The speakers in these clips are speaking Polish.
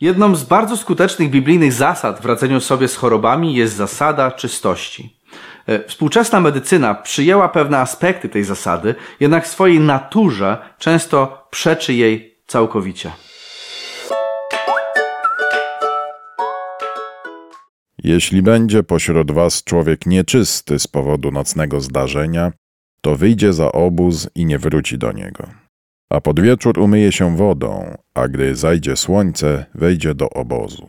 Jedną z bardzo skutecznych biblijnych zasad w radzeniu sobie z chorobami jest zasada czystości. E, współczesna medycyna przyjęła pewne aspekty tej zasady, jednak w swojej naturze często przeczy jej całkowicie. Jeśli będzie pośród was człowiek nieczysty z powodu nocnego zdarzenia, to wyjdzie za obóz i nie wróci do niego. A pod wieczór umyje się wodą, a gdy zajdzie słońce, wejdzie do obozu.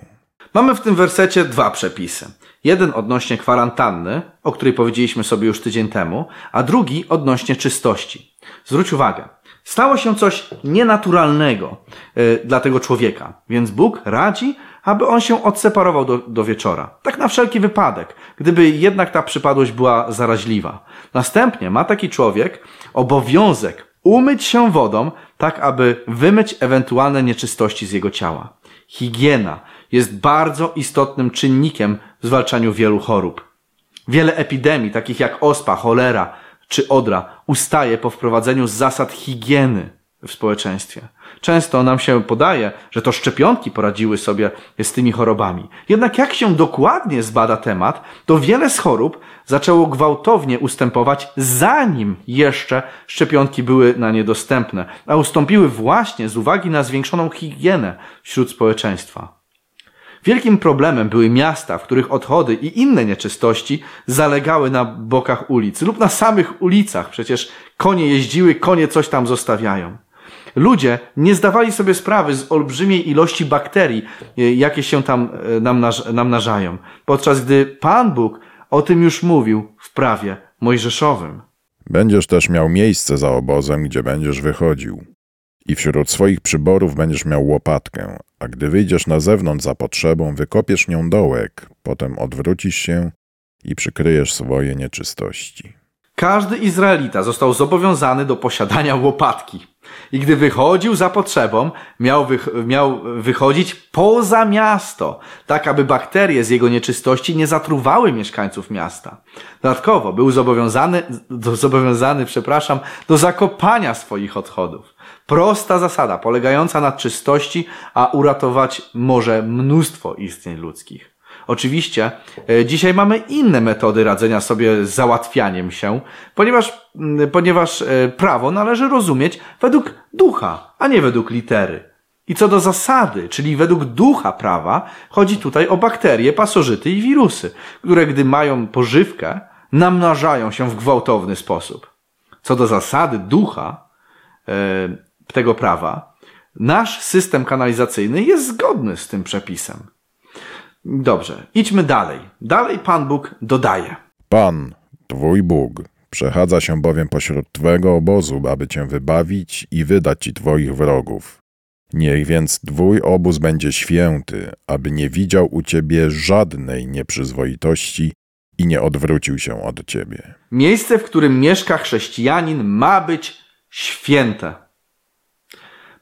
Mamy w tym wersecie dwa przepisy. Jeden odnośnie kwarantanny, o której powiedzieliśmy sobie już tydzień temu, a drugi odnośnie czystości. Zwróć uwagę, stało się coś nienaturalnego yy, dla tego człowieka, więc Bóg radzi, aby on się odseparował do, do wieczora. Tak na wszelki wypadek, gdyby jednak ta przypadłość była zaraźliwa. Następnie ma taki człowiek obowiązek umyć się wodą, tak aby wymyć ewentualne nieczystości z jego ciała. Higiena jest bardzo istotnym czynnikiem w zwalczaniu wielu chorób. Wiele epidemii, takich jak ospa, cholera czy odra, ustaje po wprowadzeniu zasad higieny w społeczeństwie. Często nam się podaje, że to szczepionki poradziły sobie z tymi chorobami. Jednak jak się dokładnie zbada temat, to wiele z chorób zaczęło gwałtownie ustępować, zanim jeszcze szczepionki były na nie dostępne, a ustąpiły właśnie z uwagi na zwiększoną higienę wśród społeczeństwa. Wielkim problemem były miasta, w których odchody i inne nieczystości zalegały na bokach ulic lub na samych ulicach. Przecież konie jeździły, konie coś tam zostawiają. Ludzie nie zdawali sobie sprawy z olbrzymiej ilości bakterii, e, jakie się tam e, namnażają, podczas gdy Pan Bóg o tym już mówił w prawie mojżeszowym. Będziesz też miał miejsce za obozem, gdzie będziesz wychodził. I wśród swoich przyborów będziesz miał łopatkę, a gdy wyjdziesz na zewnątrz za potrzebą, wykopiesz nią dołek, potem odwrócisz się i przykryjesz swoje nieczystości. Każdy Izraelita został zobowiązany do posiadania łopatki. I gdy wychodził za potrzebą, miał, wych miał wychodzić poza miasto, tak aby bakterie z jego nieczystości nie zatruwały mieszkańców miasta. Dodatkowo był zobowiązany, zobowiązany, przepraszam, do zakopania swoich odchodów. Prosta zasada, polegająca na czystości, a uratować może mnóstwo istnień ludzkich. Oczywiście e, dzisiaj mamy inne metody radzenia sobie z załatwianiem się, ponieważ, ponieważ e, prawo należy rozumieć według ducha, a nie według litery. I co do zasady, czyli według ducha prawa, chodzi tutaj o bakterie, pasożyty i wirusy, które gdy mają pożywkę, namnażają się w gwałtowny sposób. Co do zasady ducha e, tego prawa, nasz system kanalizacyjny jest zgodny z tym przepisem. Dobrze, idźmy dalej. Dalej Pan Bóg dodaje. Pan, Twój Bóg, przechadza się bowiem pośród Twego obozu, aby Cię wybawić i wydać Ci Twoich wrogów. Niech więc Twój obóz będzie święty, aby nie widział u Ciebie żadnej nieprzyzwoitości i nie odwrócił się od Ciebie. Miejsce, w którym mieszka chrześcijanin, ma być święte.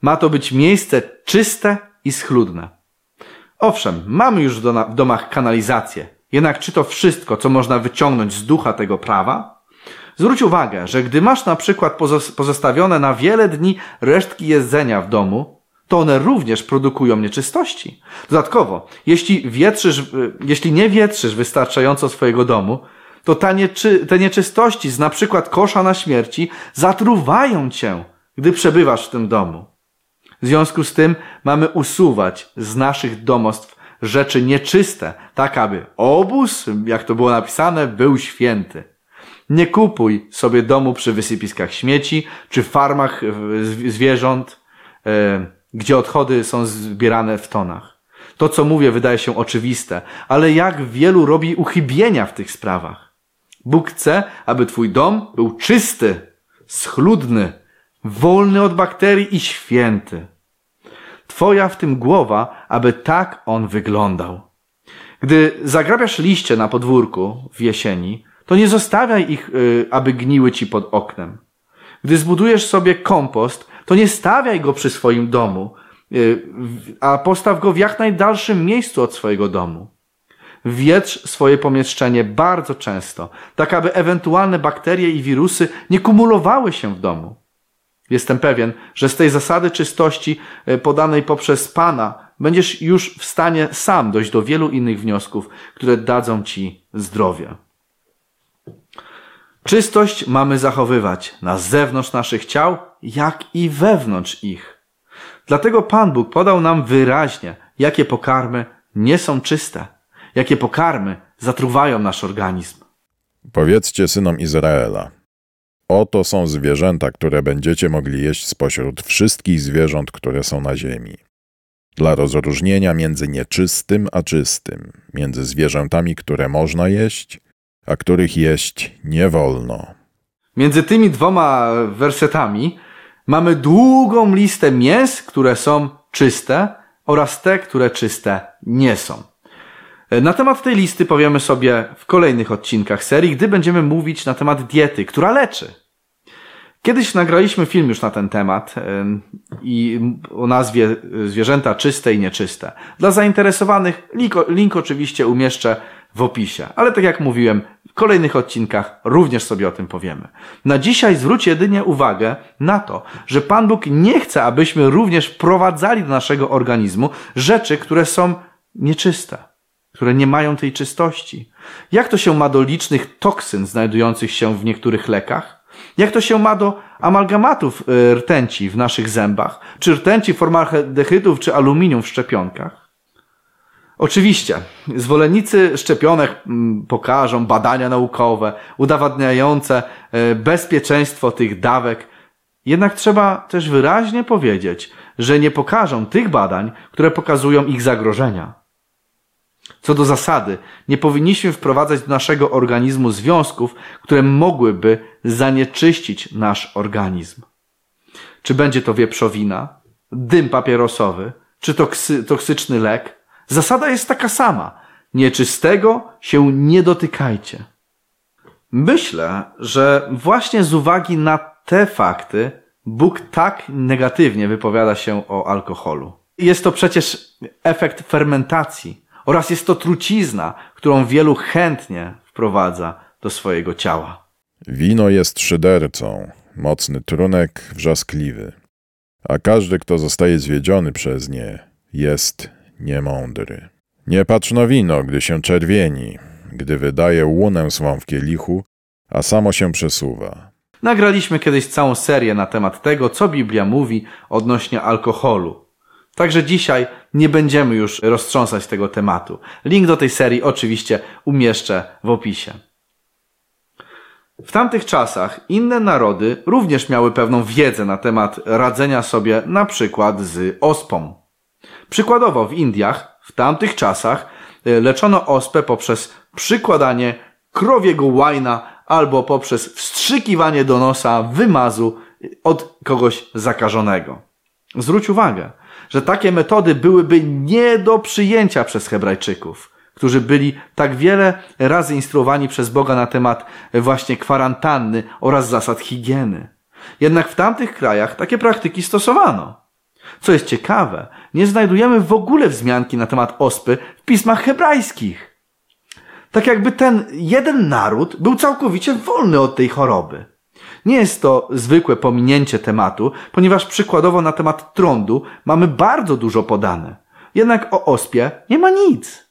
Ma to być miejsce czyste i schludne. Owszem, mamy już w domach kanalizację, jednak czy to wszystko, co można wyciągnąć z ducha tego prawa? Zwróć uwagę, że gdy masz na przykład pozostawione na wiele dni resztki jedzenia w domu, to one również produkują nieczystości. Dodatkowo, jeśli, wietrzysz, jeśli nie wietrzysz wystarczająco swojego domu, to ta nieczy, te nieczystości z na przykład kosza na śmierci zatruwają cię, gdy przebywasz w tym domu. W związku z tym mamy usuwać z naszych domostw rzeczy nieczyste, tak aby obóz, jak to było napisane, był święty. Nie kupuj sobie domu przy wysypiskach śmieci czy farmach e, zwierząt, e, gdzie odchody są zbierane w tonach. To, co mówię, wydaje się oczywiste, ale jak wielu robi uchybienia w tych sprawach. Bóg chce, aby twój dom był czysty, schludny, wolny od bakterii i święty. Twoja w tym głowa, aby tak on wyglądał. Gdy zagrabiasz liście na podwórku w jesieni, to nie zostawiaj ich, y, aby gniły ci pod oknem. Gdy zbudujesz sobie kompost, to nie stawiaj go przy swoim domu, y, a postaw go w jak najdalszym miejscu od swojego domu. Wietrz swoje pomieszczenie bardzo często, tak aby ewentualne bakterie i wirusy nie kumulowały się w domu. Jestem pewien, że z tej zasady czystości e, podanej poprzez Pana będziesz już w stanie sam dojść do wielu innych wniosków, które dadzą ci zdrowie. Czystość mamy zachowywać na zewnątrz naszych ciał, jak i wewnątrz ich. Dlatego Pan Bóg podał nam wyraźnie, jakie pokarmy nie są czyste, jakie pokarmy zatruwają nasz organizm. Powiedzcie synom Izraela: Oto są zwierzęta, które będziecie mogli jeść spośród wszystkich zwierząt, które są na ziemi. Dla rozróżnienia między nieczystym a czystym, między zwierzętami, które można jeść, a których jeść nie wolno. Między tymi dwoma wersetami mamy długą listę mięs, które są czyste oraz te, które czyste nie są. Na temat tej listy powiemy sobie w kolejnych odcinkach serii, gdy będziemy mówić na temat diety, która leczy. Kiedyś nagraliśmy film już na ten temat i o nazwie Zwierzęta czyste i nieczyste. Dla zainteresowanych link, link oczywiście umieszczę w opisie. Ale tak jak mówiłem, w kolejnych odcinkach również sobie o tym powiemy. Na dzisiaj zwróć jedynie uwagę na to, że Pan Bóg nie chce, abyśmy również wprowadzali do naszego organizmu rzeczy, które są nieczyste, które nie mają tej czystości. Jak to się ma do licznych toksyn znajdujących się w niektórych lekach? Jak to się ma do amalgamatów e, rtęci w naszych zębach? Czy rtęci formaldehydów, czy aluminium w szczepionkach? Oczywiście, zwolennicy szczepionek mm, pokażą badania naukowe udowadniające e, bezpieczeństwo tych dawek, jednak trzeba też wyraźnie powiedzieć, że nie pokażą tych badań, które pokazują ich zagrożenia. Co do zasady, nie powinniśmy wprowadzać do naszego organizmu związków, które mogłyby zanieczyścić nasz organizm. Czy będzie to wieprzowina, dym papierosowy, czy toksy, toksyczny lek, Zasada jest taka sama. Nieczystego się nie dotykajcie. Myślę, że właśnie z uwagi na te fakty Bóg tak negatywnie wypowiada się o alkoholu. Jest to przecież efekt fermentacji oraz jest to trucizna, którą wielu chętnie wprowadza do swojego ciała. Wino jest szydercą, mocny trunek wrzaskliwy, a każdy, kto zostaje zwiedziony przez nie, jest niemądry. Nie patrz na wino, gdy się czerwieni, gdy wydaje łunę swą w kielichu, a samo się przesuwa. Nagraliśmy kiedyś całą serię na temat tego, co Biblia mówi odnośnie alkoholu. Także dzisiaj nie będziemy już roztrząsać tego tematu. Link do tej serii oczywiście umieszczę w opisie. W tamtych czasach inne narody również miały pewną wiedzę na temat radzenia sobie na przykład z ospą. Przykładowo w Indiach w tamtych czasach e, leczono ospę poprzez przykładanie krowiego łajna albo poprzez wstrzykiwanie do nosa wymazu od kogoś zakażonego. Zwróć uwagę, że takie metody byłyby nie do przyjęcia przez Hebrajczyków, którzy byli tak wiele razy instruowani przez Boga na temat właśnie kwarantanny oraz zasad higieny. Jednak w tamtych krajach takie praktyki stosowano. Co jest ciekawe, nie znajdujemy w ogóle wzmianki na temat ospy w pismach hebrajskich. Tak jakby ten jeden naród był całkowicie wolny od tej choroby. Nie jest to zwykłe pominięcie tematu, ponieważ przykładowo na temat trądu mamy bardzo dużo podane. Jednak o ospie nie ma nic.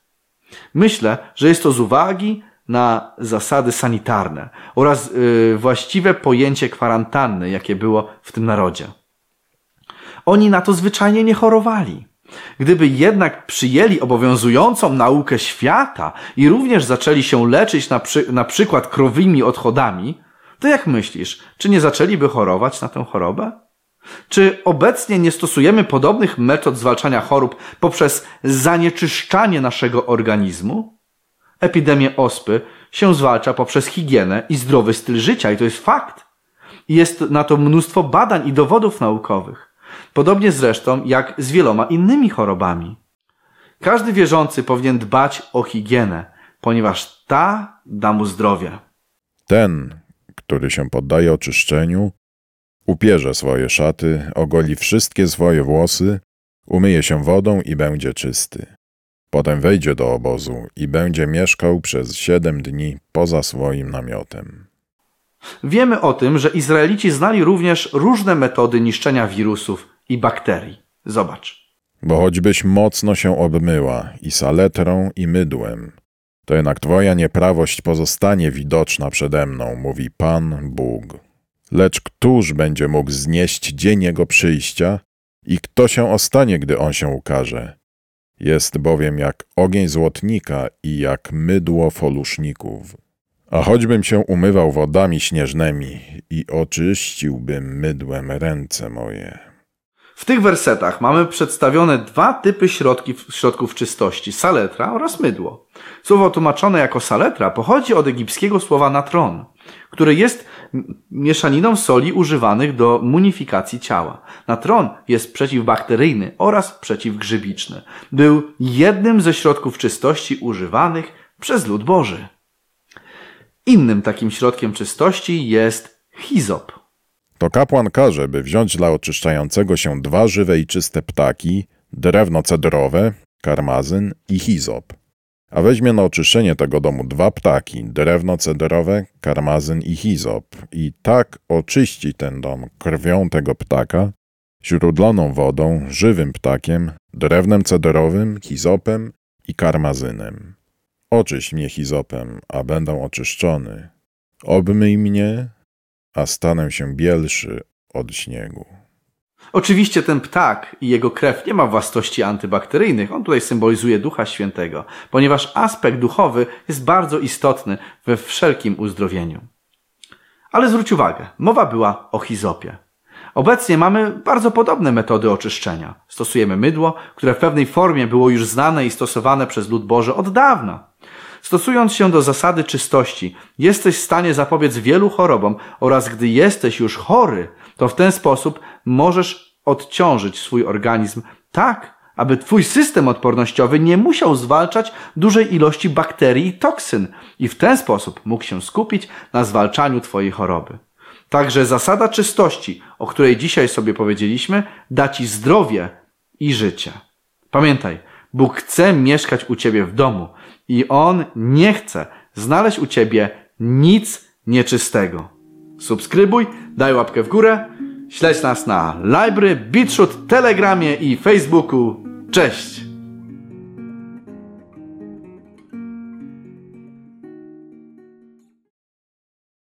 Myślę, że jest to z uwagi na zasady sanitarne oraz yy, właściwe pojęcie kwarantanny, jakie było w tym narodzie. Oni na to zwyczajnie nie chorowali. Gdyby jednak przyjęli obowiązującą naukę świata i również zaczęli się leczyć na, przy, na przykład krowymi odchodami, to jak myślisz, czy nie zaczęliby chorować na tę chorobę? Czy obecnie nie stosujemy podobnych metod zwalczania chorób poprzez zanieczyszczanie naszego organizmu? Epidemię ospy się zwalcza poprzez higienę i zdrowy styl życia i to jest fakt. Jest na to mnóstwo badań i dowodów naukowych. Podobnie zresztą jak z wieloma innymi chorobami. Każdy wierzący powinien dbać o higienę, ponieważ ta da mu zdrowie. Ten, który się poddaje oczyszczeniu, upierze swoje szaty, ogoli wszystkie swoje włosy, umyje się wodą i będzie czysty. Potem wejdzie do obozu i będzie mieszkał przez siedem dni poza swoim namiotem. Wiemy o tym, że Izraelici znali również różne metody niszczenia wirusów i bakterii. Zobacz. Bo choćbyś mocno się obmyła i saletrą i mydłem, to jednak twoja nieprawość pozostanie widoczna przede mną, mówi Pan Bóg. Lecz któż będzie mógł znieść dzień Jego przyjścia i kto się ostanie, gdy On się ukaże? Jest bowiem jak ogień złotnika i jak mydło foluszników. A choćbym się umywał wodami śnieżnymi i oczyściłbym mydłem ręce moje. W tych wersetach mamy przedstawione dwa typy środki, środków czystości: saletra oraz mydło. Słowo tłumaczone jako saletra pochodzi od egipskiego słowa natron, które jest mieszaniną soli używanych do munifikacji ciała. Natron jest przeciwbakteryjny oraz przeciwgrzybiczny. Był jednym ze środków czystości używanych przez lud Boży. Innym takim środkiem czystości jest hizop. To kapłan każe, by wziąć dla oczyszczającego się dwa żywe i czyste ptaki, drewno cedrowe, karmazyn i hizop. A weźmie na oczyszczenie tego domu dwa ptaki, drewno cedrowe, karmazyn i hizop, i tak oczyści ten dom krwią tego ptaka, źródloną wodą, żywym ptakiem, drewnem cedrowym, hizopem i karmazynem. Oczyść mnie hizopem, a będę oczyszczony. Obmyj mnie, a stanę się bielszy od śniegu. Oczywiście ten ptak i jego krew nie ma własności antybakteryjnych. On tutaj symbolizuje Ducha Świętego, ponieważ aspekt duchowy jest bardzo istotny we wszelkim uzdrowieniu. Ale zwróć uwagę, mowa była o hizopie. Obecnie mamy bardzo podobne metody oczyszczenia. Stosujemy mydło, które w pewnej formie było już znane i stosowane przez lud Boży od dawna. Stosując się do zasady czystości, jesteś w stanie zapobiec wielu chorobom oraz gdy jesteś już chory, to w ten sposób możesz odciążyć swój organizm tak, aby twój system odpornościowy nie musiał zwalczać dużej ilości bakterii i toksyn i w ten sposób mógł się skupić na zwalczaniu twojej choroby. Także zasada czystości, o której dzisiaj sobie powiedzieliśmy, da ci zdrowie i życie. Pamiętaj, Bóg chce mieszkać u ciebie w domu i On nie chce znaleźć u ciebie nic nieczystego. Subskrybuj, daj łapkę w górę, śledź nas na Library, Beatshoot, Telegramie i Facebooku. Cześć!